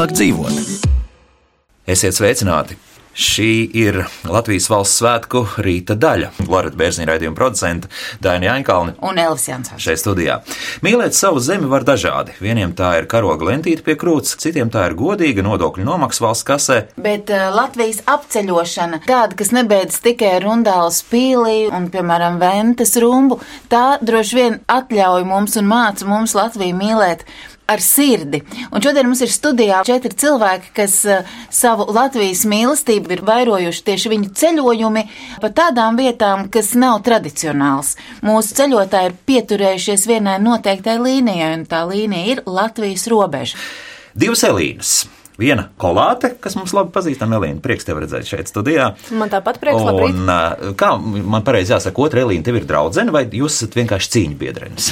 Labāk dzīvot? Esiet sveicināti! Šī ir Latvijas valsts svētku rīta daļa. Lorita Bērziņa raidījuma producente Daina Jaņkalni un Elvis Jansons. šeit studijā. Mīlēt savu zemi var dažādi. Vieniem tā ir karoga lentīte pie krūts, citiem tā ir godīga nodokļu nomaksa valsts kasē. Bet uh, Latvijas apceļošana, tāda, kas nebeidz tikai ar Rundālu spīlī un, piemēram, Ventas rumbu, tā droši vien atļauj mums un māca mums Latviju mīlēt ar sirdi. Un šodien mums ir studijā četri cilvēki, kas uh, savu Latvijas mīlestību ir vairojuši tieši viņu ceļojumi pa tādām vietām, kas nav tradicionāls. Mūsu ceļotāji ir pieturējušies vienai noteiktai līnijai, un tā līnija ir Latvijas robeža. Divas Elīnas. Viena kolāte, kas mums labi pazīstama, Elīna. Prieks tev redzēt šeit studijā. Man tāpat prieks, labrīt. Un, uh, kā man pareizi jāsaka, otra Elīna, tev ir draudzene, vai jūs esat vienkārši cīņu biedrenis?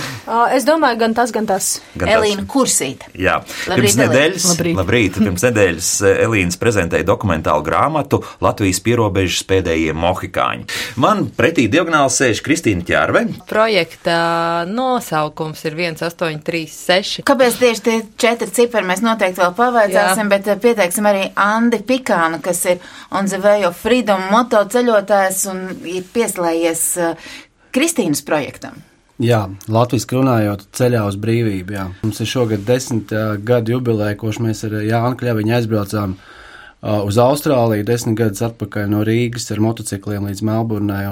Es domāju, gan tas, gan tas. Gan tas- Elīna Kursīta. Jā, Labrīt, pirms nedēļas, Labrīt. labrīt, pirms nedēļas Elīnas prezentēja dokumentālu grāmatu Latvijas pierobežas pēdējie mohikāņi. Man pretī diagonāli sēž Kristīna Čērve. Projekta nosaukums ir 1836. Kāpēc tieši tie četri cipari mēs noteikti vēl pavaicāsim. Bet eh, pieteiksim arī Andi Pikānu, kas ir On the Way of Freedom moto ceļotājs un ir pieslējies eh, Kristīnas projektam. Jā, Latvijas runājot ceļā uz brīvību. Jā. Mums ir šogad desmit uh, gadu jubileja, kopš mēs ar Jānu Kļaviņu aizbraucām uh, uz Austrāliju desmit gadus atpakaļ no Rīgas ar motocikliem līdz Melburnai.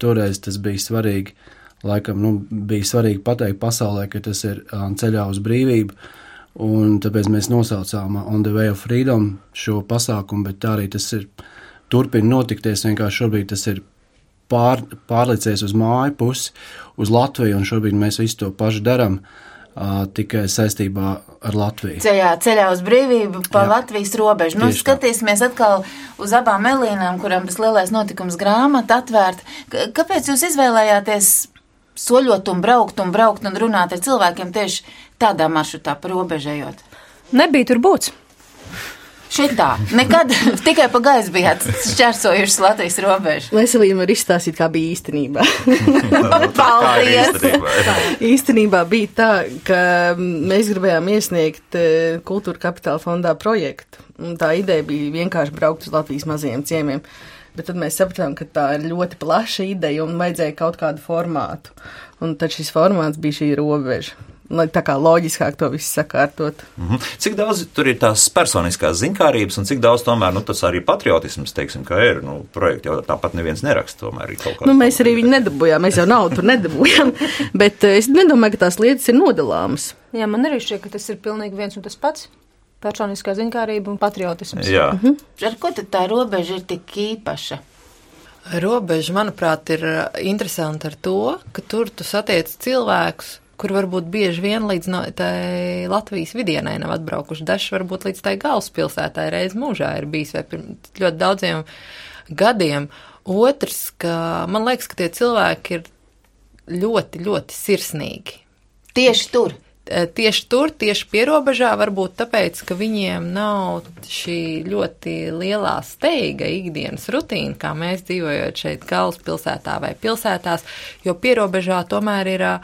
Toreiz tas bija svarīgi. Laikam nu, bija svarīgi pateikt pasaulē, ka tas ir um, ceļā uz brīvību. Un tāpēc mēs nosaucām On the Way of Freedom šo pasākumu, bet tā arī tas ir. Turpina notikties. Vienkārši šobrīd tas ir pār, pārlicies uz māju pusi, uz Latviju, un šobrīd mēs visu to pašu darām. Uh, tikai saistībā ar Latviju. Ceļā, ceļā uz brīvību pa Jā. Latvijas robežu. Nu, skatīsimies atkal uz abām Elīnām, kurām tas lielais notikums grāmata atvērta. Kāpēc jūs izvēlējāties soļot un braukt un braukt un runāt ar cilvēkiem tieši tādā maršrutā pa robežējot? Nebija tur būts. Šitā, nekad tikai pa gaisu bijāt šķērsojušas Latvijas robežu. Arī varu izstāstīt, kā bija īstenībā. Paldies! īstenībā bija tā, ka mēs gribējām iesniegt eh, kultūra kapitāla fondā projektu. Un tā ideja bija vienkārši braukt uz Latvijas mazajiem ciemiem. Bet tad mēs sapratām, ka tā ir ļoti plaša ideja un vajadzēja kaut kādu formātu. Un tad šis formāts bija šī robeža. Lai tā kā loģiskāk to visu sakārtot. Mhm. Cik daudz tur ir tās personiskās ziņkārības, un cik daudz tomēr nu, tas arī patriotisms, teiksim, ka ir. Nu, projekti jau tāpat neviens neraksta, tomēr ir kaut kā. Nu, mēs arī viņu nedabūjām, mēs jau naudu tur nedabūjām. Bet eh, es nedomāju, ka tās lietas ir nodalāmas. Jā, man arī šķiet, ka tas ir pilnīgi viens un tas pats. Personiskā ziņkārība un patriotisms. Jā, Ar ko tad tā robeža ir tik īpaša? Robeža, manuprāt, ir uh, interesanti ar to, ka tur tu satiec cilvēkus, kur varbūt bieži vien līdz no, tai Latvijas vidienai nav atbraukuši. Dažs varbūt līdz tai galvaspilsētai reiz mūžā ir bijis vai pirms ļoti daudziem gadiem. Otrs, ka man liekas, ka tie cilvēki ir ļoti, ļoti sirsnīgi. Tieši tur. Eh, Tieši tur, tieši pierobežā, varbūt tāpēc, ka viņiem nav šī ļoti lielā steiga ikdienas rutīna, kā mēs dzīvojot šeit galvaspilsētā vai pilsētās, jo pierobežā tomēr ir ā,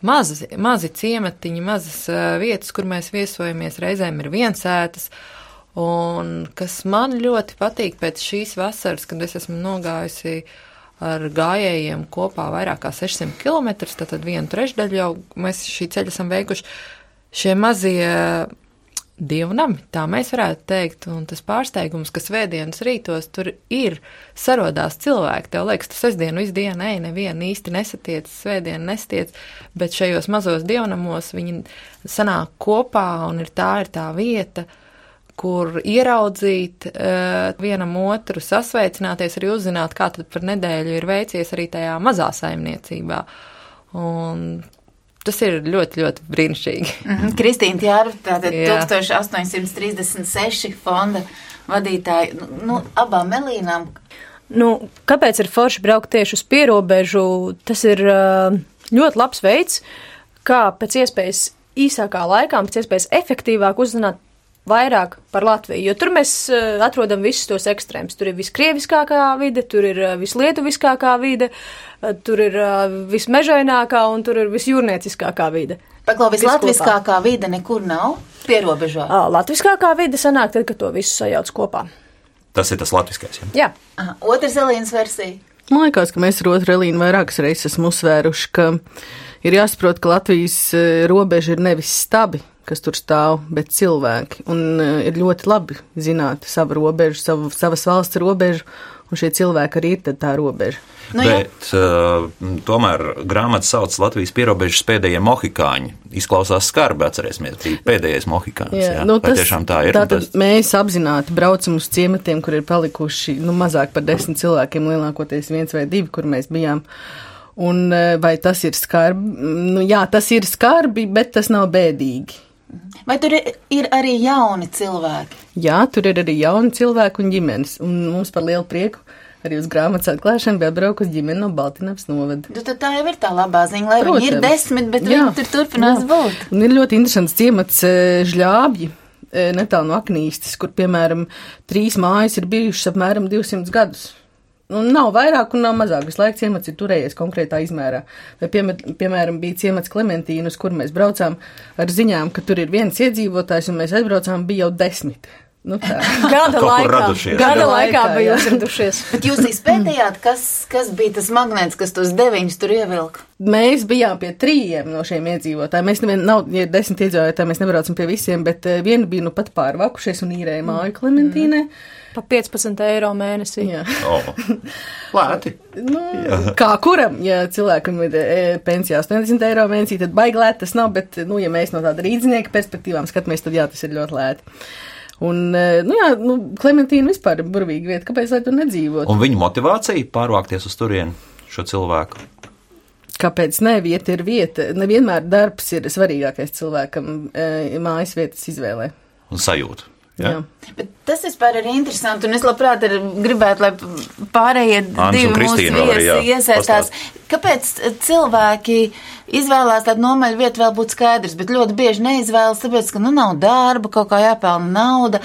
mazi, mazi ciematiņi, mazas ā, vietas, kur mēs viesojamies, reizēm ir viensētas. Un kas man ļoti patīk pēc šīs vasaras, kad es esmu nogājusi ar gājējiem kopā vairāk kā 600 km, tad vienu trešdaļu jau mēs šī ceļa esam veikuši. Šie mazie divnami, tā mēs varētu teikt, un tas pārsteigums, ka svētdienas rītos tur ir sarodās cilvēki. Tev liekas, tas sestdien visu dienu, ej, nevienu īsti nesatiec, svētdienu nesatiec, bet šajos mazos divnamos viņi sanāk kopā, un ir tā ir tā vieta, kur ieraudzīt uh, vienam otru, sasveicināties, arī uzzināt, kā tad par nedēļu ir veicies arī tajā mazā saimniecībā. Un tas ir ļoti, ļoti brīnišķīgi. Mhm. Kristīna Jāra, tātad Jā. 1836 fonda vadītāja, nu, nu, abām Elīnām. Nu, kāpēc ir forši braukt tieši uz pierobežu? Tas ir ā, ļoti labs veids, kā pēc iespējas īsākā laikā, pēc iespējas efektīvāk uzzināt vairāk par Latviju. Jo tur mēs ā, atrodam visus tos ekstrēmus. Tur ir viskrieviskākā vide, tur ir ā, vislietuviskākā vide, ā, tur ir vismežainākā un tur ir visjūrnieciskākā vide. Paklau Viss kopā. vislatviskākā vide nekur nav. Pierobežā. Ā, Latviskākā vide sanāk tad, kad to visu sajauc kopā. Tas ir tas latviskais. Ja? Jā, Aha, Otrs Elīnas versija. Man liekas, ka mēs ar otru Elīnu vairākas reizes esam uzsvēruši, ka ir jāsaprot, ka Latvijas eh, robeža ir nevis stabi, kas tur stāv, bet cilvēki. Un eh, ir ļoti labi zināt savu robežu, savu, savas valsts robežu, un šie cilvēki arī ir tad tā robeža. Nu. Bet uh, tomēr grāmata sauc Latvijas pierobežas pēdējie mohikāņi. Izklausās skarbi, atcerēsimies, bija pēdējais mohikāns. Jā, jā. nu, Vai tiešām tā ir? Tātad tas- mēs apzināti braucam uz ciematiem, kur ir palikuši nu, mazāk par desmit cilvēkiem, lielākoties viens vai divi, kur mēs bijām. Un eh, vai tas ir skarbi? Nu, jā, tas ir skarbi, bet tas nav bēdīgi. Vai tur ir, arī jauni cilvēki? Jā, tur ir arī jauni cilvēki un ģimenes. Un mums par lielu prieku arī uz grāmatas atklāšanu bija braukus ģimene no Baltiņas novada. Nu, tad tā jau ir tā labā ziņa, lai viņi ir Protams. desmit, bet Jā. viņi tur turpinās Jā. būt. Un ir ļoti interesants ciemats eh, žļābji. eh, Netālu no aknīstes, kur, piemēram, trīs mājas ir bijušas apmēram 200 gadus. Nu, nav vairāk un nav mazāk. Visu laiku ciemats ir turējies konkrētā izmērā. Vai, piemēr, piemēram, bija ciemats Klementīna, uz kur mēs braucām ar ziņām, ka tur ir viens iedzīvotājs, un mēs aizbraucām, bija jau desmit. Nu, tā. gada Kaut laikā, gada Gada laikā bija uzradušies. Bet jūs izpētījāt, kas, kas bija tas magnēts, kas tos deviņus tur ievilka? Mēs bijām pie trījiem no šiem iedzīvotājiem. Mēs nevien, nav, ja desmit iedzīvotāji, mēs nebraucam pie visiem, bet eh, viena bija nu pat pārvakušies un īrēja māju Klementīnē. Pa 15 eiro mēnesī. Jā. Oh. Lēti. Nu, kā kuram, ja cilvēkam ir e, pensijā 80 eiro mēnesī, tad baigi lēti tas nav, bet, nu, ja mēs no tāda rīdznieka perspektīvām skatāmies, tad jā, tas ir ļoti lēti. Un, e, nu jā, nu, Klementīna vispār ir burvīga vieta, kāpēc lai tur nedzīvot? Un viņa motivācija pārvākties uz turieni šo cilvēku. Kāpēc ne? Vieta ir vieta. Nevienmēr darbs ir svarīgākais cilvēkam e, mājas vietas izvēlē. Un sajūta. Ja? Tas vispār ir interesanti, un es labprāt gribētu, lai pārējie Ants divi mūsu viesi iesaistās. Kāpēc cilvēki izvēlās tādu nomaļu vietu, vēl būtu skaidrs, bet ļoti bieži neizvēlas, tāpēc, ka, nu, nav darba, kaut kā jāpelna nauda.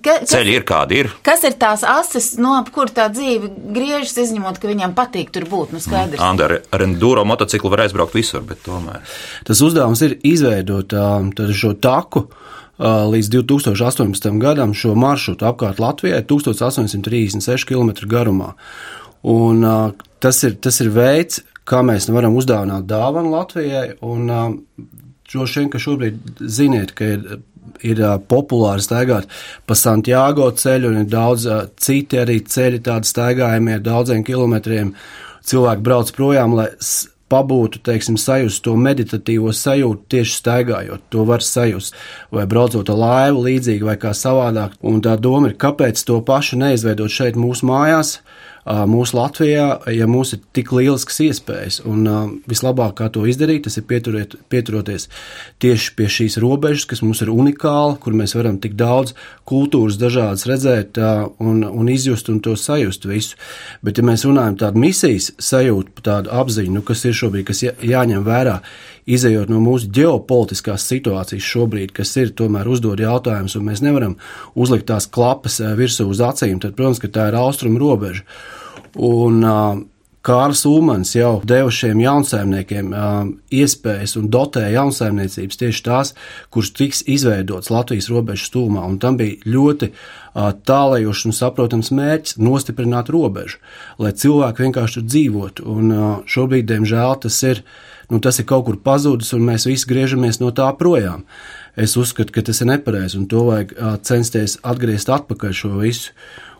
Ka, kas, Ceļi ir kādi ir. kas ir tās ases, no ap kur tā dzīve griežas, izņemot, ka viņam patīk tur būt, nu, skaidrs. Anda ar, ar enduro motociklu var aizbraukt visur, bet tomēr. Tas uzdevums ir izveidot um, tad šo taku līdz 2018. gadam, šo maršrutu apkārt Latvijai 1836 km garumā. Un, uh, tas, ir, tas ir veids, kā mēs varam uzdāvināt dāvanu Latvijai. Un, uh, droši vien, ka šobrīd ziniet, ka ir, ir uh, populāri staigāt pa Santiago ceļu, un ir daudz uh, citi arī ceļi, tādi staigājumi ar daudziem kilometriem. Cilvēki brauc projām, lai pabūtu, teiksim, sajust to meditatīvo sajūtu tieši staigājot. To var sajust, vai braucot ar laivu līdzīgi vai kā savādāk. Un tā doma ir, kāpēc to pašu neizveidot šeit mūsu mājās, mūsu Latvijā, ja mums ir tik lielisks iespējas. Un ā, vislabāk, kā to izdarīt, tas ir pieturiet, pieturoties tieši pie šīs robežas, kas mums ir unikāla, kur mēs varam tik daudz kultūras dažādas redzēt ā, un, un izjust un to sajust visu. Bet, ja mēs runājam tādu misijas sajūtu, tādu apziņu, nu, kas ir šobrīd, kas jā, jāņem vērā, izējot no mūsu ģeopolitiskās situācijas šobrīd, kas ir tomēr uzdod jautājumus, un mēs nevaram uzlikt tās klapas ā, virsū uz acīm, tad, protams, ka tā ir austrumu robeža. Un, uh, Kārls Ulmans jau deva šiem jaunsaimniekiem um, iespējas un dotēja jaunsaimniecības tieši tās, kuras tiks izveidotas Latvijas robežas tūmā. Un tam bija ļoti uh, tālējošs un saprotams mērķis nostiprināt robežu, lai cilvēki vienkārši tur dzīvotu. Un uh, šobrīd, diemžēl, tas ir, nu, tas ir kaut kur pazudis, un mēs visi griežamies no tā projām. Es uzskatu, ka tas ir nepareizi, un to vajag censties atgriezt atpakaļ šo visu.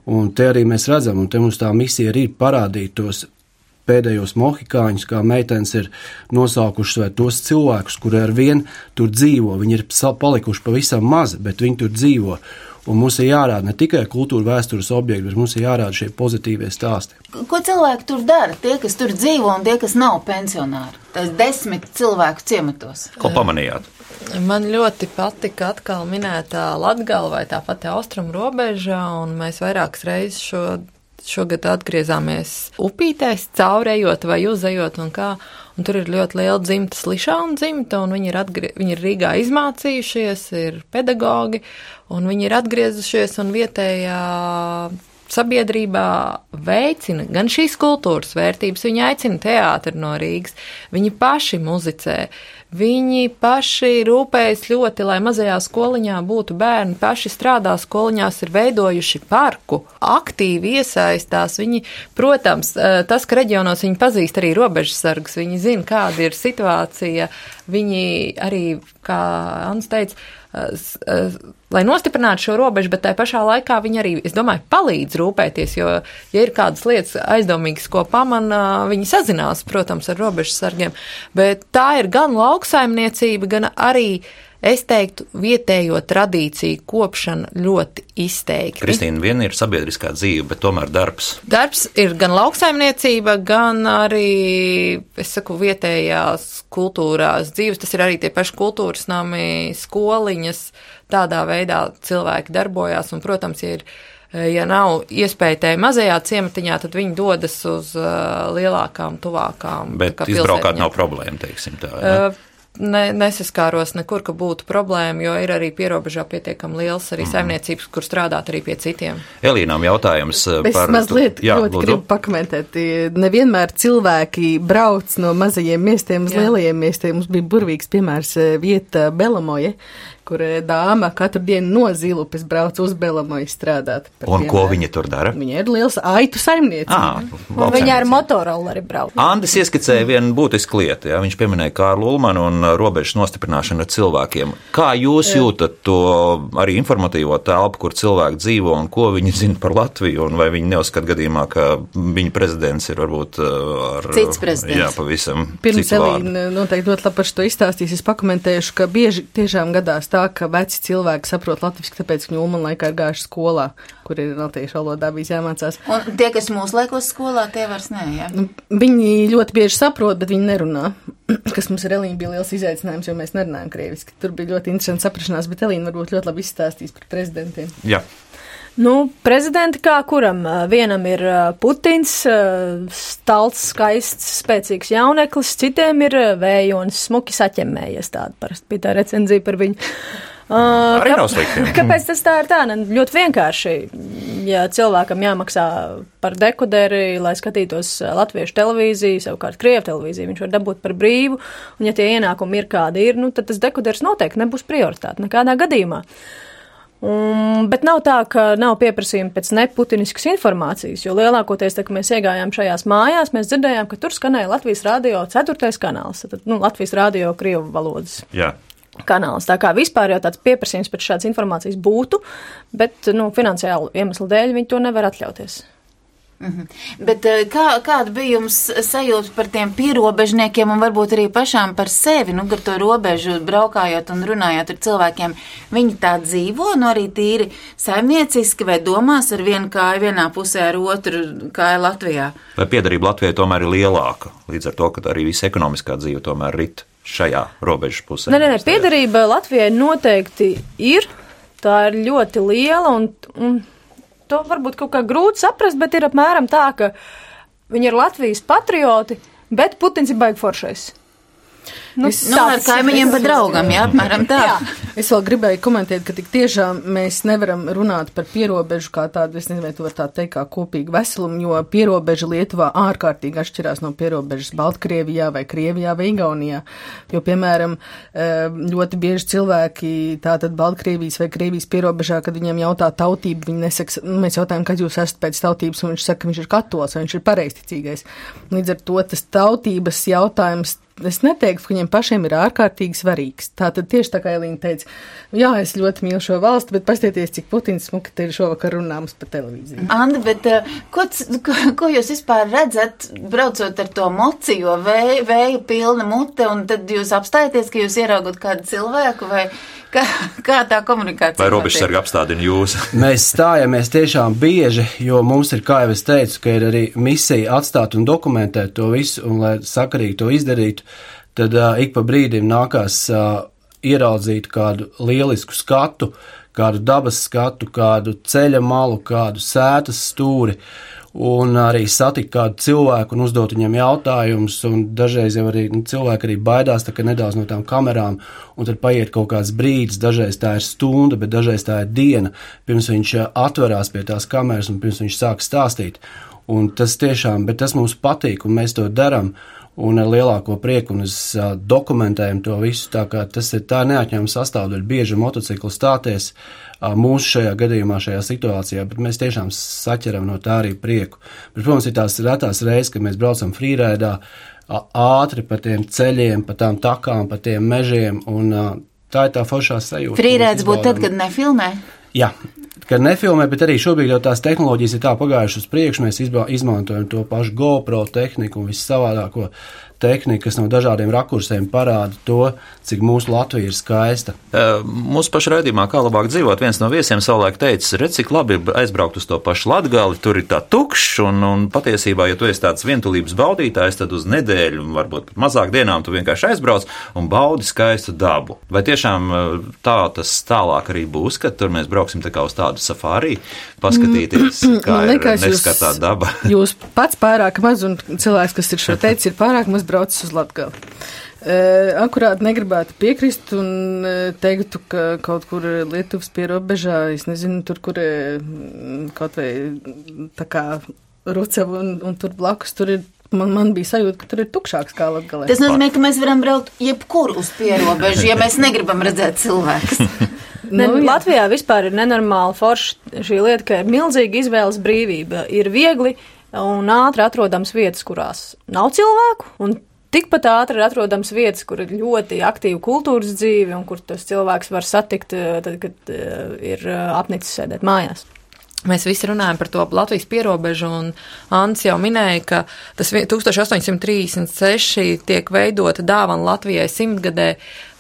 Un te arī mēs redzam, un te mums tā misija arī ir parādīt tos pēdējos mohikāņus, kā meitenes ir nosaukušas, vai tos cilvēkus, kuri ar vienu tur dzīvo. Viņi ir palikuši pavisam mazi, bet viņi tur dzīvo. Un mums ir jārāda ne tikai kultūra vēstures objekti, bet mums ir jārāda šie pozitīvie stāsti. Ko cilvēki tur dara? Tie, kas tur dzīvo un tie, kas nav pensionāri. Tas desmit cilvēku ciematos. Ko pamanījāt? Man ļoti patika atkal minētā Latgala vai tā pati austrumu robeža, un mēs vairākas reizes šo, šogad atgriezāmies upītēs, caurējot vai uzejot un kā. Un tur ir ļoti liela dzimta, slišāna dzimta, un viņi ir, atgrie, viņi ir Rīgā izmācījušies, ir pedagogi, un viņi ir atgriezušies, un vietējā sabiedrībā veicina gan šīs kultūras vērtības, viņi aicina teātri no Rīgas, viņi paši muzicē, viņi paši rūpējas ļoti, lai mazajā skoliņā būtu bērni, paši strādā skoliņās, ir veidojuši parku, aktīvi iesaistās. Viņi, protams, eh, tas, ka reģionos viņi pazīst arī robežsargus, viņi zina, kāda ir situācija, viņi arī, kā Ants teica, lai nostiprinātu šo robežu, bet tajā pašā laikā viņi arī, es domāju, palīdz rūpēties, jo, ja ir kādas lietas aizdomīgas, ko pamana, viņi sazinās, protams, ar robežu sargiem, bet tā ir gan lauksaimniecība, gan arī uh, es teiktu, vietējo tradīciju kopšana ļoti izteikti. Kristīna, viena ir sabiedriskā dzīve, bet tomēr darbs. Darbs ir gan lauksaimniecība, gan arī, es saku, vietējās kultūrās dzīves. Tas ir arī tie paši kultūras nami, skoliņas. Tādā veidā cilvēki darbojās, un, protams, ir ja nav iespēja tajā mazajā ciematiņā, tad viņi dodas uz uh, lielākām, tuvākām. Bet izbraukāt nav problēma, teiksim tā. Ja? Uh, ne, nesaskāros nekur, ka būtu problēma, jo ir arī pierobežā pietiekami liels arī mm. saimniecības, kur strādāt arī pie citiem. Elīnām jautājums es par. Es mazliet jā, ļoti lūdzu. gribu pakomentēt. Nevienmēr cilvēki brauc no mazajiem miestiem uz jā. lielajiem miestiem. Mums bija burvīgs piemērs eh, vieta Belamoje, kur dāma katru dienu no Zilupes brauc uz Belamoju strādāt. Un piemēru. ko viņa tur dara? Viņa ir liels aitu saimniece. À, viņa ar motorolleri brauc. Andis ieskicēja vienu būtisku lietu. Jā. Viņš pieminēja Kārlu Ulmanu un robežas nostiprināšanu ar cilvēkiem. Kā jūs jūtat to arī informatīvo telpu, kur cilvēki dzīvo un ko viņi zina par Latviju, un vai viņi neuzskata gadījumā, ka viņa prezidents ir varbūt ar cits prezidents? Jā, pavisam. Pirms Elīna noteikti ļoti labi par šo izstāstīs, es pakomentēšu, ka bieži tiešām gadās tā, ka veci cilvēki saprot latviešu, tāpēc viņi Ulman laikā ir gājuši skolā, kur ir latviešu valodā bijis jāmācās. Un tie, kas mūsu laikos skolā, tie vairs nē, jā? Nu, viņi ļoti bieži saprot, bet viņi nerunā. kas mums ar Elīnu bija liels izaicinājums, jo mēs nerunājam krieviski. Tur bija ļoti interesanti saprašanās, bet Elīna varbūt ļoti labi izstāstīs par prezidentiem. Jā. Nu, prezidenti kā kuram? Vienam ir Putins, stalts, skaists, spēcīgs jauneklis, citiem ir vējonis, smuki saķemmējies tāda parasti bija tā recenzija par viņu. Uh, Arī nav slikti. Kāpēc tas tā ir tā? Ne, ļoti vienkārši. Ja cilvēkam jāmaksā par dekoderi, lai skatītos latviešu televīziju, savukārt krievu televīziju, viņš var dabūt par brīvu, un ja tie ienākumi ir kādi ir, nu, tad tas dekoderis noteikti nebūs prioritāte nekādā gadījumā. Uh, Un, bet nav tā, ka nav pieprasījumi pēc neputiniskas informācijas, jo lielākoties, tā, kad mēs iegājām šajās mājās, mēs dzirdējām, ka tur skanēja Latvijas rādio ceturtais kanāls, tad, nu, Latvijas rādio krievu valodas. Jā. Kanāls. Tā kā vispār jau tāds pieprasījums pēc šādas informācijas būtu, bet nu, finansiālu iemeslu dēļ viņi to nevar atļauties. -hmm. Bet eh, kā, kāda bija jums sajūta par tiem pierobežniekiem un varbūt arī pašām par sevi, nu, gar to robežu braukājot un runājot ar cilvēkiem? Viņi tā dzīvo, nu, arī tīri saimnieciski vai domās ar vienu kāju vienā pusē, ar otru kāju Latvijā? Vai piedarība Latvijai tomēr ir lielāka, līdz ar to, ka arī visa ekonomiskā dzīve tomēr rit šajā robežas pusē? Nē, nē, nē piedarība Latvijai noteikti ir. Tā ir ļoti liela un, un to varbūt kaut kā grūti saprast, bet ir apmēram tā, ka viņi ir Latvijas patrioti, bet Putins ir baigi foršais. Nu, nu, ar kaimiņiem pa draugam, jā, apmēram tā. jā. Es vēl gribēju komentēt, ka tik tiešām mēs nevaram runāt par pierobežu kā tādu, es nezinu, vai tu var tā teikt, kā kopīgu veselumu, jo pierobeža Lietuvā ārkārtīgi atšķirās no pierobežas Baltkrievijā vai Krievijā vai Igaunijā. Jo, piemēram, eh, ļoti bieži cilvēki tātad Baltkrievijas vai Krievijas pierobežā, kad viņiem jautā tautību, viņi nesaka, mēs jautājam, kad jūs esat pēc tautības, un viņš saka, ka viņš ir katols vai viņš ir pareisticīgais. Līdz ar to tas tautības jautājums es neteiktu, ka viņiem pašiem ir ārkārtīgi svarīgs. Tā tad tieši tā kā Elīna teica, jā, es ļoti mīlu šo valsti, bet pastieties, cik Putins smuki te ir šovakar runāms pa televīziju. Andi, bet uh, ko, ko, ko jūs vispār redzat, braucot ar to mociju, vēju, vēju pilna mute, un tad jūs apstājaties, ka jūs ieraugot kādu cilvēku vai Kā, kā tā komunikācija? Vai robežsargi apstādina jūs? Mēs stājamies tiešām bieži, jo mums ir, kā jau es teicu, ka ir arī misija atstāt un dokumentēt to visu, un lai sakarīgi to izdarītu, tad uh, ik pa brīdim nākās uh, ieraudzīt kādu lielisku skatu, kādu dabas skatu, kādu ceļa malu, kādu sētas stūri. Un arī satikt kādu cilvēku un uzdot viņam jautājumus. Dažreiz jau arī nu, cilvēki arī baidās nedaudz no tām kamerām, un tad paiet kaut kāds brīdis, dažreiz tā ir stunda, bet dažreiz tā ir diena, pirms viņš eh, atverās pie tās kameras un pirms viņš sāk stāstīt. Un tas tiešām, bet tas mums patīk, un mēs to darām un ar lielāko prieku, un es uh, dokumentēju to visu. Tas ir tā neatņemama sastāvdaļa. Bieži motocikli stāties uh, mūsu šajā gadījumā, šajā situācijā, bet mēs tiešām saķeram no tā arī prieku. Bet, protams, ir tās retās reizes, kad mēs braucam frīrēdā uh, ātri pa tiem ceļiem, pa tām takām, pa tiem mežiem, un tā ir tā foršā sajūta. Frīrēds būtu tad, kad nefilmē? Jā, ka nefilmē, bet arī šobrīd jau tās tehnoloģijas ir tā pagājušas uz priekšu. Mēs izmantojam to pašu GoPro tehniku un visu savādāko tehnika, kas no dažādiem rakursiem parāda to, cik mūsu Latvija ir skaista. Mūsu pašu raidījumā, kā labāk dzīvot, viens no viesiem savulaik teica, redz, cik labi ir aizbraukt uz to pašu latgali, tur ir tā tukšs, un, un patiesībā, ja tu esi tāds vientulības baudītājs, tad uz nedēļu, varbūt pat mazāk dienām, tu vienkārši aizbrauc un baudi skaistu dabu. Vai tiešām tā tas tālāk arī būs, kad tur mēs brauksim tā kā uz tādu safāriju, paskatīties, mm, kā Man ir neskatā daba? Jūs pats pārāk maz, un cilvēks, kas ir šo teicis, ir pārāk maz braucis uz Latgali. Uh, akurāt negribētu piekrist un uh, teiktu, ka kaut kur Lietuvas pierobežā, es nezinu, tur, kur uh, kaut vai tā kā Ruceva un, un tur blakus, tur ir Man, man bija sajūta, ka tur ir tukšāks kā Latvijā. Tas nozīmē, ka mēs varam braukt jebkur uz pierobežu, ja mēs negribam redzēt cilvēkus. ne, nu, Latvijā vispār ir nenormāli forša šī lieta, ka ir milzīga izvēles brīvība. Ir viegli un ātri atrodams vietas, kurās nav cilvēku, un tikpat ātri ir atrodams vietas, kur ir ļoti aktīva kultūras dzīve, un kur tas cilvēks var satikt, eh, tad, kad eh, ir eh, apnicis sēdēt mājās. Mēs visi runājam par to Latvijas pierobežu, un Ants jau minēja, ka tas 1836 tiek veidota dāvana Latvijai simtgadē,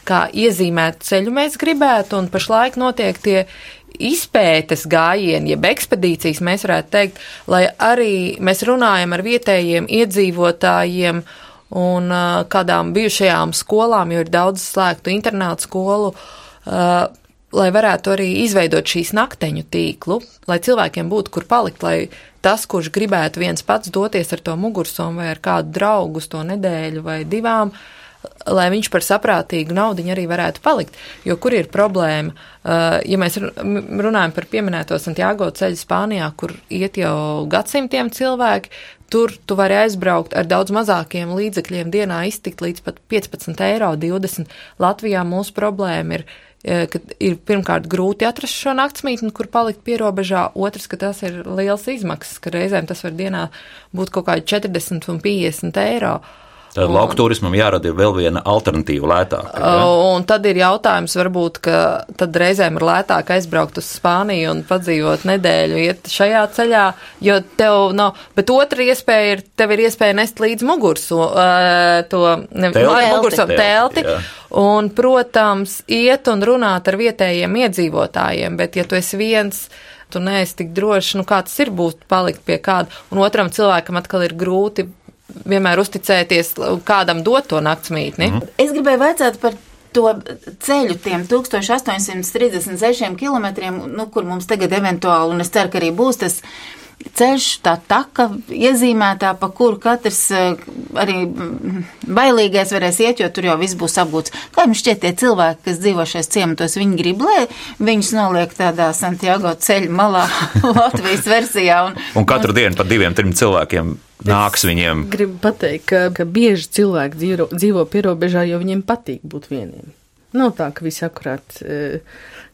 kā iezīmēt ceļu mēs gribētu, un pašlaik notiek tie izpētes gājieni, jeb ekspedīcijas, mēs varētu teikt, lai arī mēs runājam ar vietējiem iedzīvotājiem un uh, kādām bijušajām skolām, jo ir daudz slēgtu internātu skolu, uh, lai varētu arī izveidot šīs nakteņu tīklu, lai cilvēkiem būtu kur palikt, lai tas, kurš gribētu viens pats doties ar to mugursomu vai ar kādu draugu uz to nedēļu vai divām, uh, lai viņš par saprātīgu naudu arī varētu palikt. Jo kur ir problēma? Uh, ja mēs runājam par pieminēto Santiago ceļu Spānijā, kur iet jau gadsimtiem cilvēki, tur tu vari aizbraukt ar daudz mazākiem līdzekļiem dienā iztikt līdz pat 15 eiro 20. Latvijā mūsu problēma ir uh, ka ir pirmkārt grūti atrast šo naktsmītni, kur palikt pierobežā, otrs, ka tas ir liels izmaksas, ka reizēm tas var dienā būt kaut kādi 40 un 50 eiro. Uh, Tad lauku turismam jārada vēl viena alternatīva lētāka. Ja? Un tad ir jautājums, varbūt, ka tad reizēm ir lētāk aizbraukt uz Spāniju un padzīvot nedēļu, iet šajā ceļā, jo tev nav, bet otra iespēja ir, tev ir iespēja nest līdz mugursu uh, to, nevis mugursu telti. Jā. Un, protams, iet un runāt ar vietējiem iedzīvotājiem, bet ja tu esi viens, tu neesi tik drošs, nu kā tas ir būt palikt pie kāda, un otram cilvēkam atkal ir grūti vienmēr uzticēties kādam dot to naktsmītni. Mm. Es gribēju vaicāt par to ceļu, tiem 1836 km, nu, kur mums tagad eventuāli, un es ceru, ka arī būs tas ceļš, tā taka iezīmētā, pa kuru katrs eh, arī bailīgais varēs iet, jo tur jau viss būs apgūts. Kā jums šķiet tie cilvēki, kas dzīvo šais ciematos, viņi grib, lai viņus noliek tādā Santiago ceļa malā Latvijas versijā? Un, un katru un, dienu pa diviem, trim cilvēkiem nāks viņiem. Gribu pateikt, ka, ka bieži cilvēki dzīvo, dzīvo pierobežā, jo viņiem patīk būt vieniem. Nav tā, ka visi akurāt. Uh,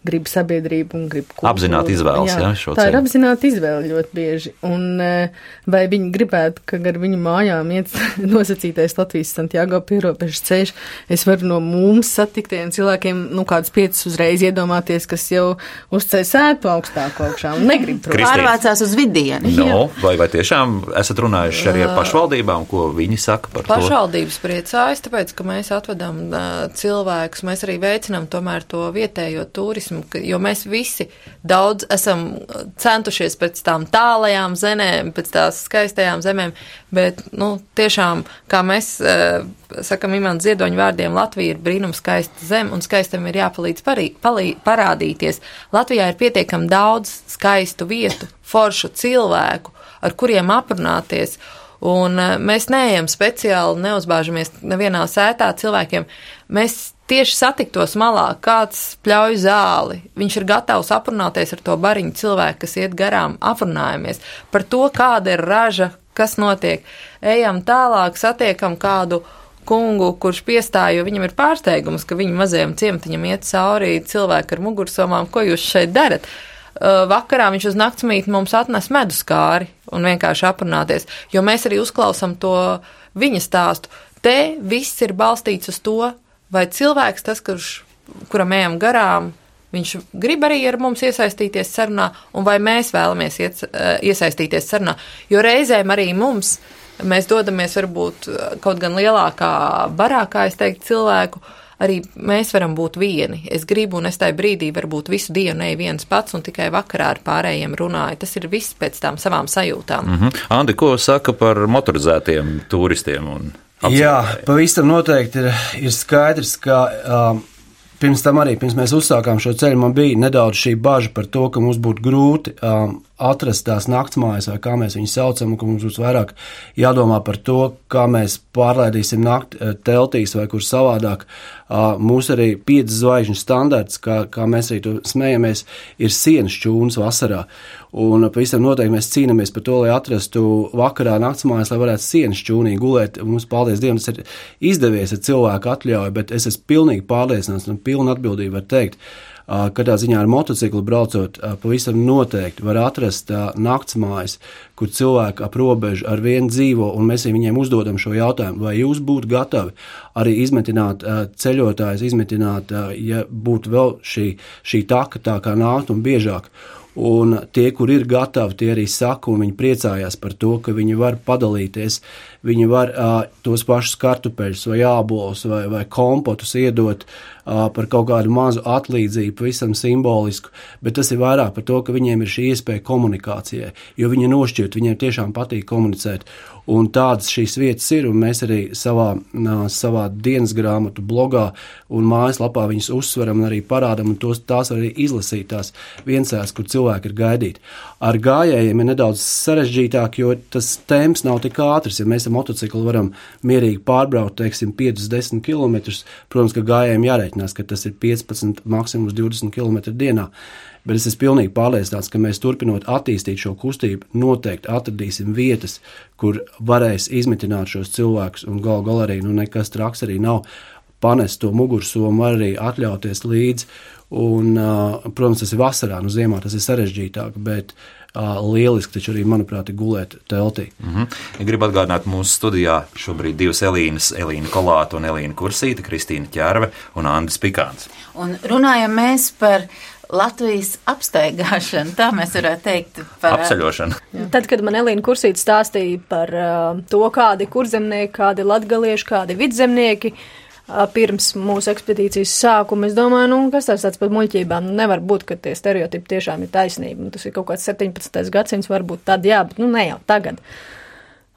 grib sabiedrību un grib kultūru. Apzināti izvēles, jā, jā šo tā ceļu. ir apzināti izvēle ļoti bieži. Un eh, vai viņi gribētu, ka gar viņu mājām iet nosacītais Latvijas Santiago pierobežas ceļš, es varu no mums satiktiem cilvēkiem, nu, kādus piecus uzreiz iedomāties, kas jau uzceļ sētu augstāku augšā un negrib to. Pārvācās uz vidieni. No, vai, vai tiešām esat runājuši arī ar pašvaldībām, ko viņi saka par Pašvaldības to? Pašvaldības priecājas, tāpēc, ka mēs atvedam cilvēkus, mēs arī veicinām tomēr to vietējo turismu turismu, jo mēs visi daudz esam centušies pēc tām tālajām zemēm, pēc tās skaistajām zemēm, bet, nu, tiešām, kā mēs uh, sakam imants ziedoņu vārdiem, Latvija ir brīnums skaista zem, un skaistam ir jāpalīdz parī, palī, parādīties. Latvijā ir pietiekami daudz skaistu vietu, foršu cilvēku, ar kuriem aprunāties. Un uh, mēs neejam speciāli, neuzbāžamies nevienā sētā cilvēkiem. Mēs tieši satiktos malā, kāds pļauj zāli. Viņš ir gatavs aprunāties ar to bariņu cilvēku, kas iet garām, aprunājamies par to, kāda ir raža, kas notiek. Ejam tālāk, satiekam kādu kungu, kurš piestāja, jo viņam ir pārsteigums, ka viņa mazajam ciematiņam iet cauri cilvēki ar mugursomām, ko jūs šeit darat. Uh, vakarā viņš uz naktsmītni mums atnes medus kāri un vienkārši aprunāties, jo mēs arī uzklausam to viņa stāstu. Te viss ir balstīts uz to, vai cilvēks, tas, kurš, kuram ejam garām, viņš grib arī ar mums iesaistīties sarunā, un vai mēs vēlamies iet, uh, iesaistīties sarunā. Jo reizēm arī mums mēs dodamies varbūt kaut gan lielākā barā, kā es teiktu, cilvēku. Arī mēs varam būt vieni. Es gribu, un es tajā brīdī varbūt visu dienu neju viens pats, un tikai vakarā ar pārējiem runāju. Tas ir viss pēc tām savām sajūtām. Mm -hmm. Andi, ko saka par motorizētiem turistiem? Jā, pavisam noteikti ir, ir skaidrs, ka um, pirms tam arī, pirms mēs uzsākām šo ceļu, man bija nedaudz šī bažas par to, ka mums būtu grūti um, atrast tās naktsmājas, vai kā mēs viņus saucam, ka mums būs vairāk jādomā par to, kā mēs pārlaidīsim nakti eh, teltīs vai kur savādāk. Mūsu arī piecas zvaigžņu standarts, kā, kā mēs arī to smējamies, ir sienas čūnas vasarā. Un pavisam noteikti mēs cīnāmies par to, lai atrastu vakarā naktsmājas, lai varētu sienas čūnī gulēt. Mums, paldies Dievam, tas ir izdevies ar cilvēku atļauju, bet es esmu pilnīgi pārliecināts un pilnu atbildību var teikt Katrā ziņā ar motociklu braucot, pavisam noteikti var atrast naktsmājas, kur cilvēki ap robežu ar vienu dzīvo, un mēs viņiem uzdodam šo jautājumu, vai jūs būtu gatavi arī izmetināt ceļotājus, izmetināt, ja būtu vēl šī, šī taka tā kā nākt un biežāk. Un tie, kur ir gatavi, tie arī saka, un viņi priecājās par to, ka viņi var padalīties. Viņi var uh, tos pašus kartupeļus, vai ābolus, vai, vai kompotus iedot par kaut kādu mazu atlīdzību, pavisam simbolisku. Bet tas ir vairāk par to, ka viņiem ir šī iespēja komunikācijai, jo viņi nošķirt, viņiem tiešām patīk komunicēt. Un tādas šīs vietas ir, un mēs arī savā, savā dienas grāmatu, blogā un mājaslapā viņas uzsveram un arī parādām, un tos, tās var arī izlasīt tās viensēs, kur cilvēki ir gaidīti. Ar gājējiem ir nedaudz sarežģītāk, jo tas temps nav tik ātrs. Ja mēs ar motociklu varam mierīgi pārbraukt, teiksim, 5-10 km, protams, ka gājējiem jārēķinās, ka tas ir 15, maksimums 20 km dienā bet es esmu pilnīgi pārliecināts, ka mēs turpinot attīstīt šo kustību, noteikti atradīsim vietas, kur varēs izmitināt šos cilvēkus, un gal galā arī nu, nekas traks arī nav. Panest to mugursomu var arī atļauties līdzi, un, uh, protams, tas ir vasarā, nu ziemā tas ir sarežģītāk, bet uh, lieliski taču arī, manuprāt, ir gulēt teltī. Mm -hmm. ja gribu atgādināt mūsu studijā šobrīd divas Elīnas, Elīna Kolāta un Elīna Kursīta, Kristīna Ķērve un Andris Pikāns. Un runājam mēs par Latvijas apsteigāšana, tā mēs varētu teikt. Par apceļošanu. Jā. Tad, kad man Elīna Kursīta stāstīja par uh, to, kādi kurzemnieki, kādi latgalieši, kādi vidzemnieki, uh, pirms mūsu ekspedīcijas sākuma, es domāju, nu, kas tas tāds par muļķībām, nu, nevar būt, ka tie stereotipi tiešām ir taisnība. Nu, tas ir kaut kāds 17. gadsimts, varbūt tad jā, bet, nu, ne jau tagad. Uh,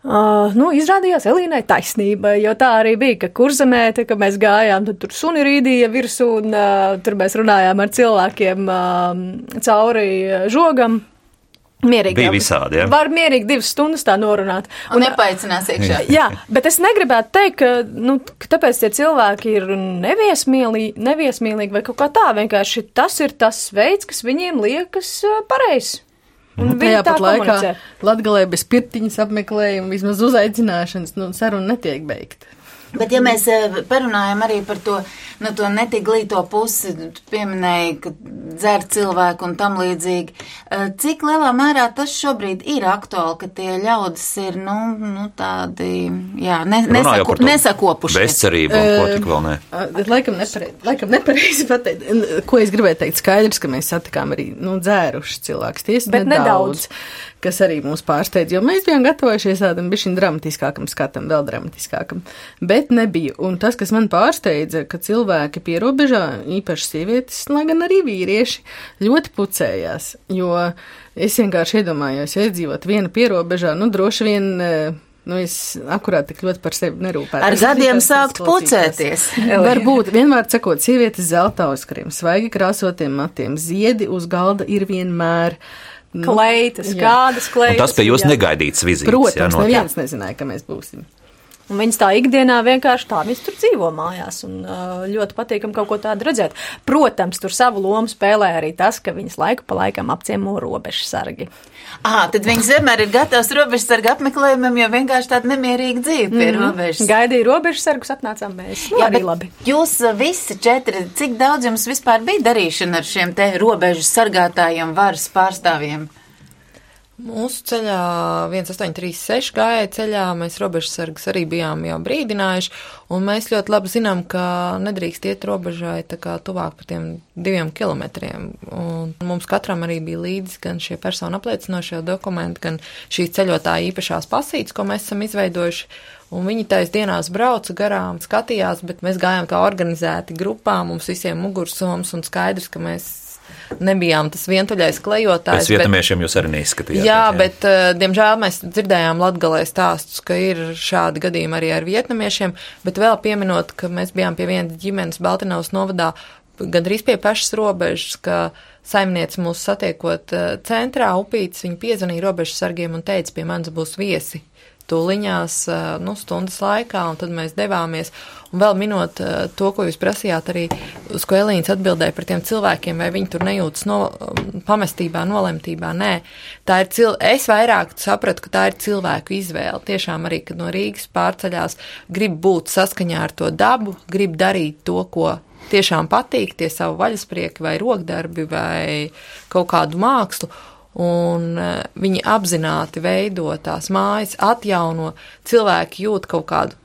Uh, nu, izrādījās Elīnai taisnība, jo tā arī bija, ka kurzemē, te, kad mēs gājām, tad tur suni rīdīja virsū, un uh, tur mēs runājām ar cilvēkiem uh, cauri žogam. Mierīgi. Bija visādi, jā. Var mierīgi divas stundas tā norunāt. Un, un nepaicinās iekšā. Jā, bet es negribētu teikt, ka, nu, ka tāpēc tie cilvēki ir neviesmīlīgi, neviesmīlīgi vai kaut kā tā. Vienkārši tas ir tas veids, kas viņiem liekas pareizs. Un nu, tajā pat laikā Latvijā bez pirtiņas apmeklējuma, vismaz uzaicināšanas, nu, saruna netiek beigta. Bet, ja mēs eh, parunājam arī par to, nu, to netik glīto pusi, pieminēja, ka dzer cilvēku un tam līdzīgi, eh, cik lielā mērā tas šobrīd ir aktuāli, ka tie ļaudis ir, nu, nu tādi, jā, ne, nesaku, nesakopuši. Bezcerība, un ko tik vēl ne. Laikam, nepareizi, laikam nepareizi pateikt, ko es gribēju teikt, skaidrs, ka mēs satikām arī, nu, dzēruši cilvēks, tiesa nedaudz. nedaudz kas arī mūs pārsteidz, jo mēs bijām gatavojušies tādam bišķiņ dramatiskākam skatam, vēl dramatiskākam, bet nebija. Un tas, kas man pārsteidza, ka cilvēki pierobežā, īpaši sievietes, lai gan arī vīrieši, ļoti pucējās, jo es vienkārši iedomājos, ja iedzīvot viena pierobežā, nu droši vien. Nu, es akurāt tik ļoti par sevi nerūpēju. Ar gadiem sākt pucēties. Varbūt, vienmēr sakot, sievietes zelta auskariem, svaigi krāsotiem matiem, ziedi uz galda ir vienmēr. Uh, kleitas, jā. kādas Un kleitas. tas pie jūs jā. negaidīts vizītes. Protams, jā, neviens nezināja, ka mēs būsim. Un viņas tā ikdienā vienkārši tā, viņas tur dzīvo mājās un uh, ļoti patīkam kaut ko tādu redzēt. Protams, tur savu lomu spēlē arī tas, ka viņas laiku pa laikam apciemo robežu sargi. Ah, tad viņas vienmēr ir gatavas robežsarga apmeklējumam, jo vienkārši tāda nemierīga dzīve pie mm -hmm. robežas. Gaidīja robežu sargus, atnācām mēs. Nu, Jā, arī labi. Jūs uh, visi četri, cik daudz jums vispār bija darīšana ar šiem te robežu sargātājiem, varas pārstāvjiem? Mūsu ceļā 1836 gāja ceļā, mēs robežsargus arī bijām jau brīdinājuši, un mēs ļoti labi zinām, ka nedrīkst iet robežai tā kā tuvāk par tiem diviem kilometriem. Un mums katram arī bija līdzi gan šie personu apliecinošie dokumenti, gan šīs ceļotāja īpašās pasītes, ko mēs esam izveidojuši. Un viņi tais dienās brauca garām, skatījās, bet mēs gājām kā organizēti grupā, mums visiem mugursoms un skaidrs, ka mēs nebijām tas vientuļais klejotājs. Pēc vietamiešiem jūs arī neizskatījāties. Jā, bet, uh, diemžēl, mēs dzirdējām latgalē stāstus, ka ir šādi gadījumi arī ar vietnamiešiem, bet vēl pieminot, ka mēs bijām pie vienas ģimenes Baltinovas novadā, gandrīz pie pašas robežas, ka saimniece mūs satiekot uh, centrā, upītis, viņa piezvanīja robežas sargiem un teica, pie manis būs viesi tūliņās, nu, stundas laikā, un tad mēs devāmies. Un vēl minot to, ko jūs prasījāt, arī uz ko Elīns atbildēja par tiem cilvēkiem, vai viņi tur nejūtas no, pamestībā, nolemtībā. Nē, tā ir cil... es vairāk sapratu, ka tā ir cilvēku izvēle. Tiešām arī, kad no Rīgas pārceļās, grib būt saskaņā ar to dabu, grib darīt to, ko tiešām patīk, tie savu vaļasprieki vai rokdarbi vai kaut kādu mākslu un uh, viņi apzināti veido tās mājas, atjauno, cilvēki jūt kaut kādu,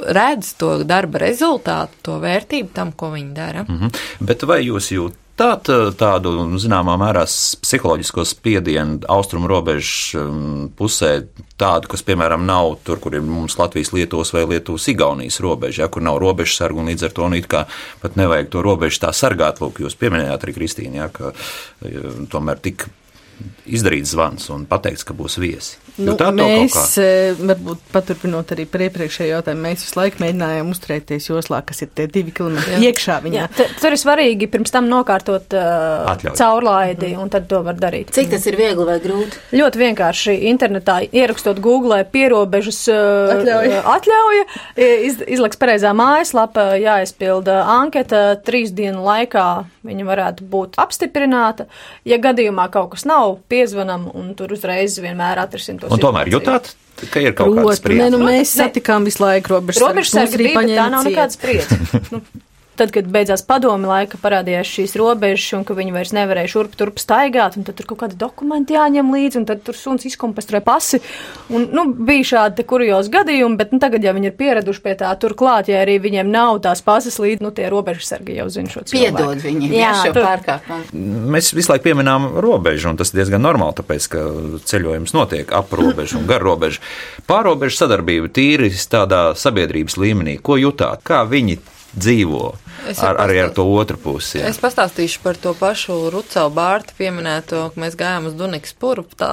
redz to darba rezultātu, to vērtību tam, ko viņi dara. Mm. Mhm. Bet vai jūs jūtat uh, tādu, zināmā mērā, psiholoģisko spiedienu austrumu robežu um, pusē, tādu, kas, piemēram, nav tur, kur ir mums Latvijas, Lietuvas vai Lietuvas, Igaunijas robeža, ja, kur nav robežu sargu un līdz ar to nu, pat nevajag to robežu tā sargāt. Lūk, jūs pieminējāt arī Kristīnu, ja, ka uh, tomēr tik izdarīts zvans un pateikts, ka būs viesi. Nu, mēs, eh, varbūt paturpinot arī par iepriekšējo jautājumu, mēs visu laiku mēģinājām uzturēties joslā, kas ir tie divi kilometri iekšā viņā. Jā, tur ir svarīgi pirms tam nokārtot uh, caurlaidi, un tad to var darīt. Cik tas ir viegli vai grūti? Ļoti vienkārši internetā ierakstot Google pierobežas uh, Atļauja. atļauja iz, izliks pareizā mājaslapa, jāizpilda anketa, trīs dienu laikā viņa varētu būt apstiprināta. Ja gadījumā kaut kas nav, piezvanam un tur uzreiz vienmēr atrisināt to Un tomēr situāciju. jutāt, ka ir kaut kāda Protams, nē, spriedze. nu, mēs satikām visu laiku robežu Robežsargi bija, bet tā nav nekāda spriedze. nu, tad, kad beidzās padomi laika, parādījās šīs robežas, un ka viņi vairs nevarēja šurp turp staigāt, un tad tur kaut kādi dokumenti jāņem līdzi, un tad tur suns izkompestrē pasi. Un, nu, bija šādi te kuriozi gadījumi, bet nu, tagad, ja viņi ir pieraduši pie tā tur klāt, ja arī viņiem nav tās pases līdzi, nu tie robežsargi jau zina šo cilvēku. Piedod viņiem Jā, jā, šo tur- pārkāpumu. Mēs visu laiku pieminām robežu, un tas ir diezgan normāli, tāpēc, ka ceļojums notiek ap robežu un gar robežu. Pārobežu sadarbība tīri tādā sabiedrības līmenī. Ko jutāt? Kā viņi dzīvo ar, arī ar to otru pusi? jā? Es pastāstīšu par to pašu Rucelu Bārtu pieminēto, ka mēs gājām uz Dunikas puru tā,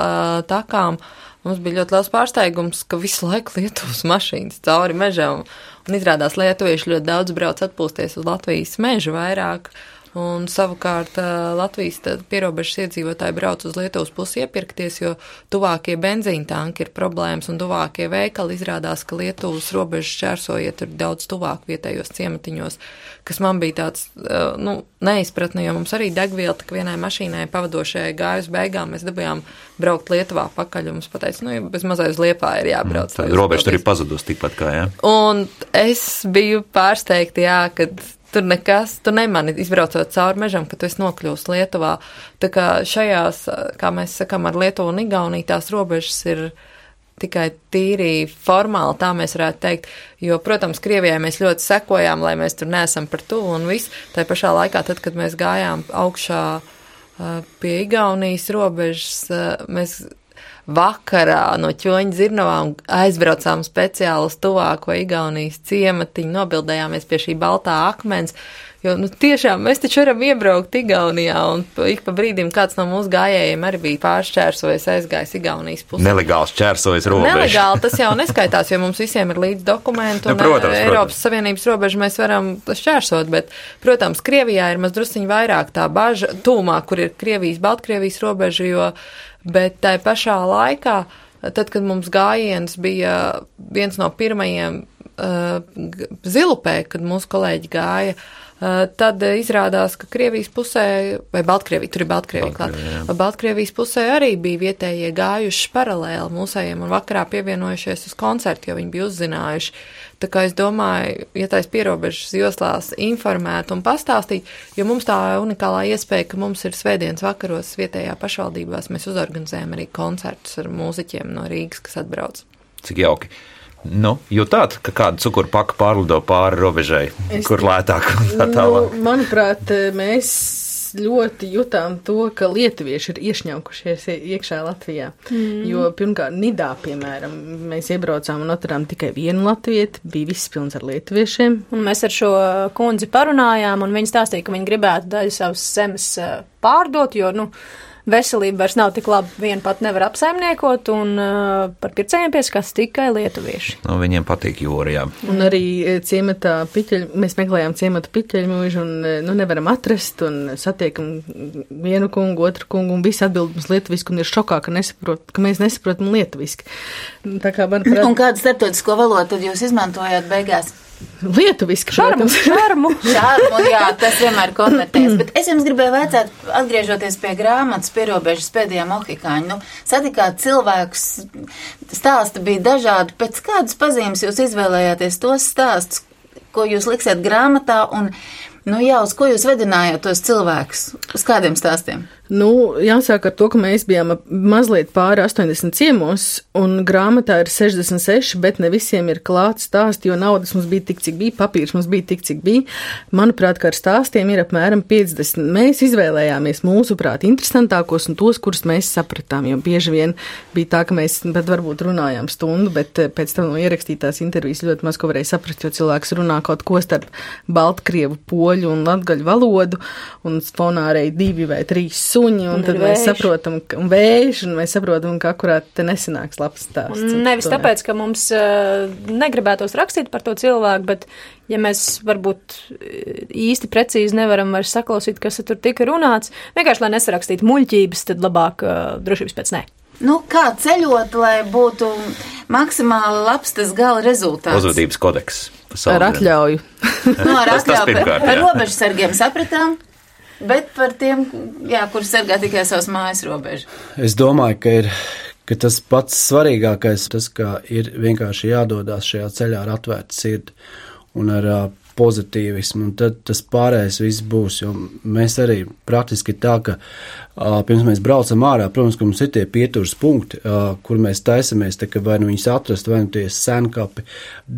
takām. Mums bija ļoti liels pārsteigums, ka visu laiku Lietuvas mašīnas cauri mežam. Un izrādās lietuvieši ļoti daudz brauc atpūsties uz Latvijas mežu vairāk. Un savukārt Latvijas pierobežas iedzīvotāji brauc uz Lietuvas pusi iepirkties, jo tuvākie benzīna tanki ir problēmas un tuvākie veikali izrādās, ka Lietuvas robežas šķērsojiet ir daudz tuvāk vietējos ciematiņos, kas man bija tāds, nu, neizpratne, jo mums arī degviela tik vienai mašīnai pavadošajai gāja uz beigām, mēs dabījām braukt Lietuvā pakaļ, un mums pateica, nu, bez mazai uz Liepā ir jābrauc. Tā lai robeža tur ir pazudusi tikpat kā, jā. Un es biju pārsteigta, jā, ka tur nekas, tu nemani izbraucot cauri mežam, ka tu esi nokļūst Lietuvā. Tā kā šajās, kā mēs sakam, ar Lietuvu un Igauniju tās robežas ir tikai tīri formāli, tā mēs varētu teikt, jo, protams, Krievijai mēs ļoti sekojām, lai mēs tur neesam par tuvu un viss. Tā pašā laikā, tad, kad mēs gājām augšā ā, pie Igaunijas robežas, ā, mēs vakarā no ķoņa dzirnavām aizbraucām speciāli uz tuvāko Igaunijas ciematiņu, nobildējāmies pie šī baltā akmens, jo, nu, tiešām mēs taču varam iebraukt Igaunijā, un ik pa brīdim kāds no mūsu gājējiem arī bija pāršķērsojis aizgājis Igaunijas pusē. Nelegāls čērsojas robeža. Nelegāli tas jau neskaitās, jo mums visiem ir līdz dokumenti, un protams, eh, protams. Eiropas Savienības robežu mēs varam šķērsot, bet, protams, Krievijā ir maz drusciņi vairāk tā baža tūmā, kur ir Krievijas, Baltkrievijas robeža, jo bet tai pašā laikā, tad, kad mums gājiens bija viens no pirmajiem uh, zilupē, kad mūsu kolēģi gāja, uh, tad izrādās, ka Krievijas pusē, vai Baltkrievija, tur ir Baltkrievija klāt, Baltkrievijas pusē arī bija vietējie gājuši paralēli mūsējiem un vakarā pievienojušies uz koncertu, jo viņi bija uzzinājuši. Tā kā es domāju, ja tais pierobežas joslās informēt un pastāstīt, jo mums tā unikālā iespēja, ka mums ir svētdienas vakaros vietējā pašvaldībās, mēs uzorganizējam arī koncertus ar mūziķiem no Rīgas, kas atbrauc. Cik jauki. Nu, jutāt, ka kāda cukuru paka pārlido pāri robežai, es, kur lētāk un tā tālāk? Nu, manuprāt, mēs ļoti jutām to, ka lietuvieši ir iešņaukušies iekšā Latvijā. Mm. Jo pirmkārt, Nidā, piemēram, mēs iebraucām un atradām tikai vienu latvieti, bija viss pilns ar lietuviešiem. Un mēs ar šo kundzi parunājām, un viņa stāstīja, ka viņa gribētu daļu savas zemes eh, pārdot, jo, nu, veselība vairs nav tik laba, viena pat nevar apsaimniekot, un uh, par pircējiem pieskatās tikai lietuvieši. Nu, viņiem patīk jūrijā. Un arī eh, ciematā piķeļu, mēs meklējām ciemata piķeļu mūžu, un nu nevaram atrast, un satiekam vienu kungu, otru kungu, un visi atbild mums lietuviski, un ir šokā, ka, nesaprot, ka mēs nesaprotam lietuviski. Tā kā, manuprāt, un kādu starptautisko valodu tad jūs izmantojāt beigās? Lietuviski, šarmu, šarmu. šarmu, jā, tas vienmēr konvertēs. Bet es jums gribēju vaicāt, atgriežoties pie grāmatas pierobežas pēdējā mohikāņa, nu, satikāt cilvēkus, stāsti bija dažādi, pēc kādas pazīmes jūs izvēlējāties tos stāstus, ko jūs liksiet grāmatā, un, nu jā, uz ko jūs vedinājāt tos cilvēkus, uz kādiem stāstiem? Nu, jāsāk ar to, ka mēs bijām mazliet pāri 80 ciemos, un grāmatā ir 66, bet ne visiem ir klāts stāsti, jo naudas mums bija tik, cik bija, papīrs mums bija tik, cik bija. Manuprāt, ka ar stāstiem ir apmēram 50. Mēs izvēlējāmies mūsuprāt interesantākos un tos, kurus mēs sapratām, jo bieži vien bija tā, ka mēs pat varbūt runājām stundu, bet eh, pēc tam no ierakstītās intervijas ļoti maz ko varēja saprast, jo cilvēks runā kaut ko starp Baltkrievu, poļu un latgaļu valodu, un fonā arī divi vai trīs suņi, un, un tad mēs saprotam, ka vējš, un mēs saprotam, ka akurāt te nesanāks labs stāsts. Nevis tomēr. tāpēc, ka mums uh, negribētos rakstīt par to cilvēku, bet ja mēs varbūt īsti precīzi nevaram vairs saklausīt, kas tur tika runāts, vienkārši lai nesarakstītu muļķības, tad labāk uh, drošības pēc nē. Nu, kā ceļot, lai būtu maksimāli labs tas gala rezultāts? Uzvedības kodeks. Ar atļauju. nu, ar atļauju. Par robežsargiem sapratām. Bet par tiem, jā, kur sargā tikai savas mājas robežu. Es domāju, ka ir ka tas pats svarīgākais, tas, ka ir vienkārši jādodas šajā ceļā ar atvērtu sirdi un ar uh, pozitīvismu, un tad tas pārējais viss būs. Jo mēs arī praktiski tā, ka pirms mēs braucam ārā, protams, ka mums ir tie pieturas punkti, uh, kur mēs taisamies, tā, vai nu viņus atrast, vai nu tie senkapi,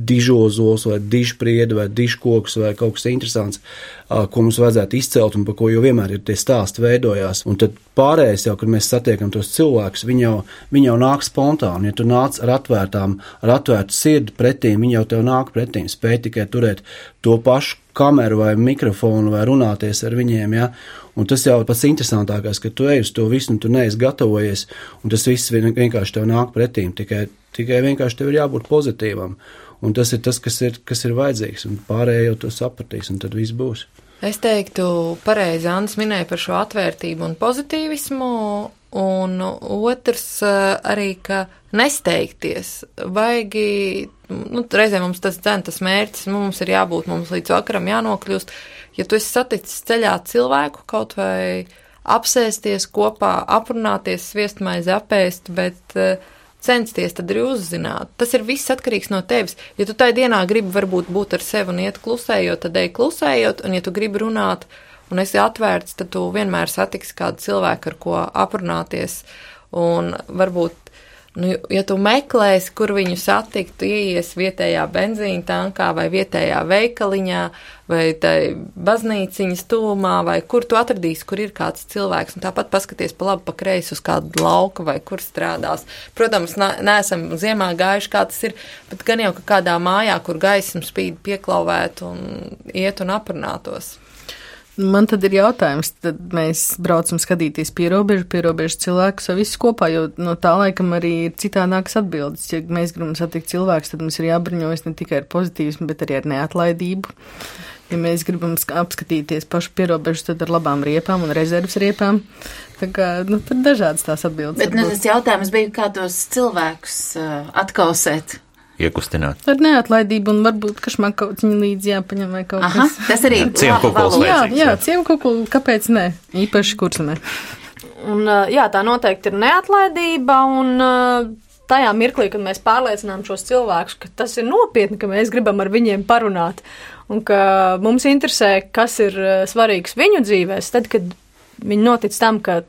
dižozos, vai dižpriedi, vai dižkoks, vai kaut kas interesants, uh, ko mums vajadzētu izcelt, un par ko jau vienmēr ir tie stāsti veidojās. Un tad pārējais jau, kad mēs satiekam tos cilvēkus, viņi jau, viņi jau nāk spontāni. Ja tu nāc ar atvērtām, ar atvērtu sirdi pretī, viņi jau tev nāk pretī, spēj tikai turēt to pašu kameru vai mikrofonu vai runāties ar viņiem. Ja? Un tas jau pats interesantākais, ka tu ej uz to visu, un tu neesi gatavojies, un tas viss vienkārši tev nāk pretī. Tikai, tikai vienkārši tev ir jābūt pozitīvam. Un tas ir tas, kas ir, kas ir vajadzīgs, un pārējie jau to sapratīs, un tad viss būs. Es teiktu, pareizi Anna minēja par šo atvērtību un pozitīvismu, un otrs eh, arī, ka nesteigties. Vajagi, nu, reizē mums tas dzēn tas mērķis, nu, mums ir jābūt, mums līdz vakaram jānokļūst. Ja tu esi saticis ceļā cilvēku kaut vai apsēsties kopā, aprunāties, sviestmaizi apēst, bet uh, censties tad arī uzzināt. Tas ir viss atkarīgs no tevis. Ja tu tajā dienā gribi varbūt būt ar sevi un iet klusējot, tad ej klusējot, un ja tu gribi runāt un esi atvērts, tad tu vienmēr satiksi kādu cilvēku, ar ko aprunāties. Un varbūt Nu, ja tu meklēsi, kur viņu satikt, tu ieies vietējā benzīna tankā vai vietējā veikaliņā vai tai baznīciņas tūmā vai kur tu atradīsi, kur ir kāds cilvēks, un tāpat paskaties pa labi, pa kreisi uz kādu lauku vai kur strādās. Protams, neesam ziemā gājuši, kā tas ir, bet gan jau, ka kādā mājā, kur gaisma spīd pieklauvēt un iet un aprunātos. Man tad ir jautājums, tad mēs braucam skatīties pierobežu, pierobežu cilvēkus vai visu kopā, jo no tā laikam arī ir citādākas atbildes. Ja mēs gribam satikt cilvēkus, tad mums ir jābruņojas ne tikai ar pozitīvismu, bet arī ar neatlaidību. Ja mēs gribam sk- apskatīties pašu pierobežu, tad ar labām riepām un rezerves riepām. Tā kā, nu, tur dažādas tās atbildes. Bet nu, tas jautājums bija, kā tos cilvēkus uh, atkausēt. Iekustināt. Ar neatlaidību un varbūt kašmā kaut viņa līdzi jāpaņem vai kaut Aha, kas. tas arī Ciemkukuls valoda. Jā, jā, ciemkukulu, kāpēc ne? Īpaši kursamē. Un, jā, tā noteikti ir neatlaidība, un tajā mirklī, kad mēs pārliecinām šos cilvēkus, ka tas ir nopietni, ka mēs gribam ar viņiem parunāt, un ka mums interesē, kas ir svarīgs viņu dzīvēs, tad, kad viņi notic tam, ka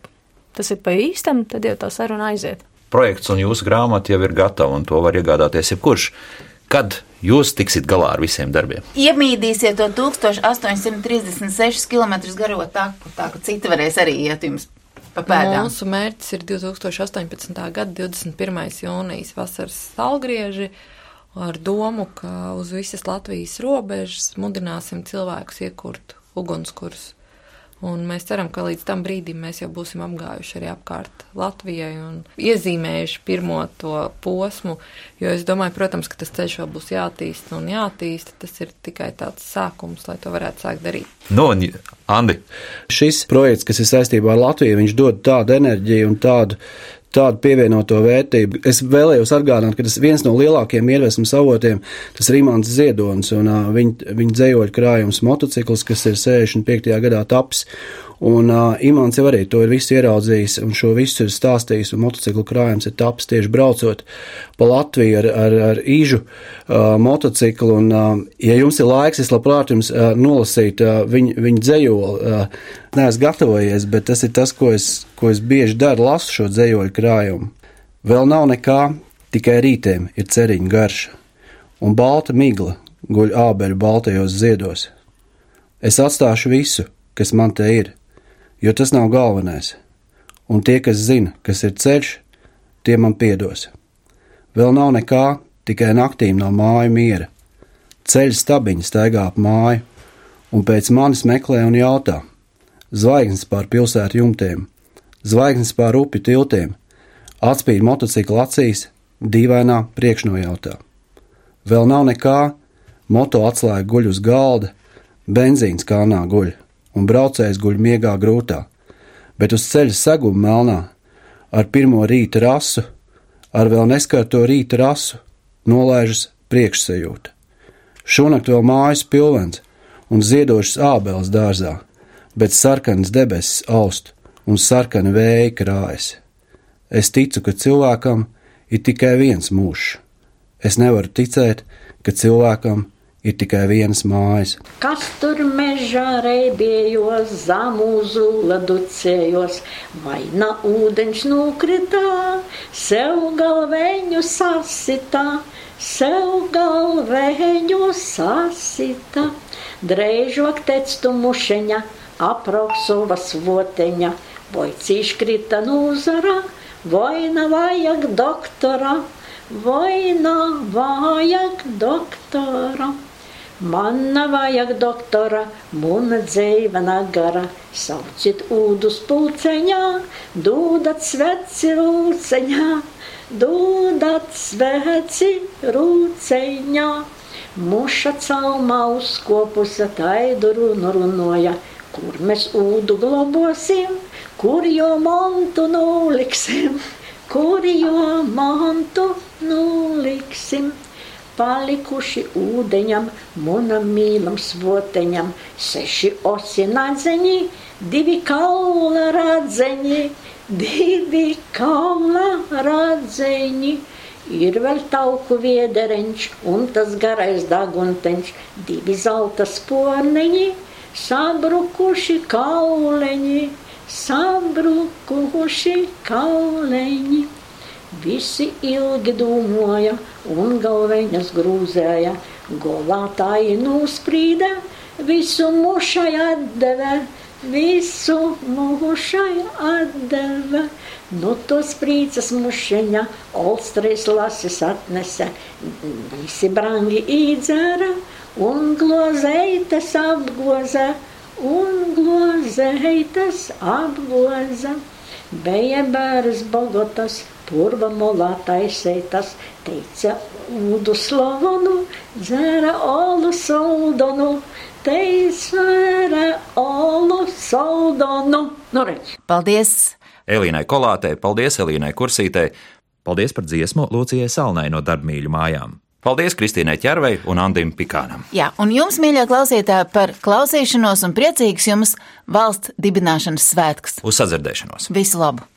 tas ir pa īstam, tad jau tā saruna aiziet. Projekts un jūsu grāmata jau ir gatava, un to var iegādāties jebkurš. Kad jūs tiksit galā ar visiem darbiem? Iemīdīsiet to 1836 km garo taku, tā ka citi varēs arī iet jums pa pēdām. Mūsu mērķis ir 2018. gada 21. jūnijas vasaras salgrieži ar domu, ka uz visas Latvijas robežas mudināsim cilvēkus iekurt ugunskurus. Un mēs ceram, ka līdz tam brīdim mēs jau būsim apgājuši arī apkārt Latvijai un iezīmējuši pirmo to posmu, jo es domāju, protams, ka tas ceļš vēl būs jātīsta un jātīsta. Tas ir tikai tāds sākums, lai to varētu sākt darīt. Nu, un, Andi, Šis projekts, kas ir saistībā ar Latviju, viņš dod tādu enerģiju un tādu, tādu pievienoto vērtību. Es vēlējos atgādināt, ka tas viens no lielākajiem iedvesmas avotiem tas ir Imants Ziedonis un viņa, viņa dzējoļu krājums motocikls, kas ir 65. gadā taps. Un uh, Imants jau arī to ir visu ieraudzījis un šo visu ir stāstījis, un motociklu krājums ir taps tieši braucot pa Latviju ar, ar, ar īžu uh, motociklu. Un, uh, ja jums ir laiks, es labprāt jums uh, nolasīt uh, viņu, viņu dzējoli. Uh, neesmu gatavojies, bet tas ir tas, ko es, ko es bieži daru, lasu šo dzējoļu krājumu. Vēl nav nekā, tikai rītiem ir ceriņa garša, un balta migla guļ ābeļu baltajos ziedos. Es atstāšu visu, kas man te ir, jo tas nav galvenais, un tie, kas zina, kas ir ceļš, tie man piedos. Vēl nav nekā, tikai naktīm no māju miera. Ceļš stabiņi staigā ap māju, un pēc manis meklē un jautā. Zvaigznes pār pilsētu jumtiem, zvaigznes pār upi tiltiem, atspīd motocikla acīs, dīvainā priekšnojautā. Vēl nav nekā, moto atslēga guļ uz galda, benzīns kānā guļ, un braucējs guļ miegā grūtā, bet uz ceļa seguma melnā, ar pirmo rīta rasu, ar vēl neskarto rīta rasu, nolaižas priekšsajūta. Šonakt vēl mājas pilvens un ziedošas ābeles dārzā, bet sarkanas debesis aust un sarkana vēja krājas. Es ticu, ka cilvēkam ir tikai viens mūžs. Es nevaru ticēt, ka cilvēkam ir tikai viens mājas. Kas tur mežā reibējos, zamūzu laducējos, vai na ūdeņš nokritā, sev galveņu sasitā, sev galveņu sasitā. Drēžok tectu mušeņa, aproksova svoteņa, vai cīškrita nūzara, vai na vajag doktora, vai na vajag doktora. Man nav vajag doktora, muna dzīve nagara, sauciet ūdus pulceņā, dūdat sveci rūceņā, dūdat sveci rūceņā. Muša calmā uzkopusa taidu runu runoja, kur mēs ūdu globosim, kur jo montu noliksim, kur jo montu noliksim palikuši ūdeņam, monam mīlam svoteņam, seši osi nadzeņi, divi kaula radzeņi, divi kaula radzeņi. Ir vēl tauku viedereņš un tas garais dagunteņš, divi zelta sporneņi, sabrukuši kauleņi, sabrukuši kauleņi. Visi ilgi dūmoja un galveņas grūzēja, golātāji nosprīda, visu mušai atdeve, visu mušai atdeve. Nu, tos prīcas mušeņa, olstrais lasis atnese, visi brangi īdzēra, un glozeitas apgoza, un glozeitas apgoza. Bija bērns Bogotas, purva molā taisētas, teica ūdu slavonu, dzēra olu soldonu, te izsvēra olu saldonu. Nu, redz. Paldies! Elīnai Kolātei, paldies Elīnai Kursītei, paldies par dziesmu Lūcijai Salnai no darbmīļu mājām. Paldies Kristīnai Červei un Andim Pikānam. Jā, un jums, mīļie klausītāji, par klausīšanos un priecīgs jums valsts dibināšanas svētkus. Uz sadzirdēšanos! Visu labu!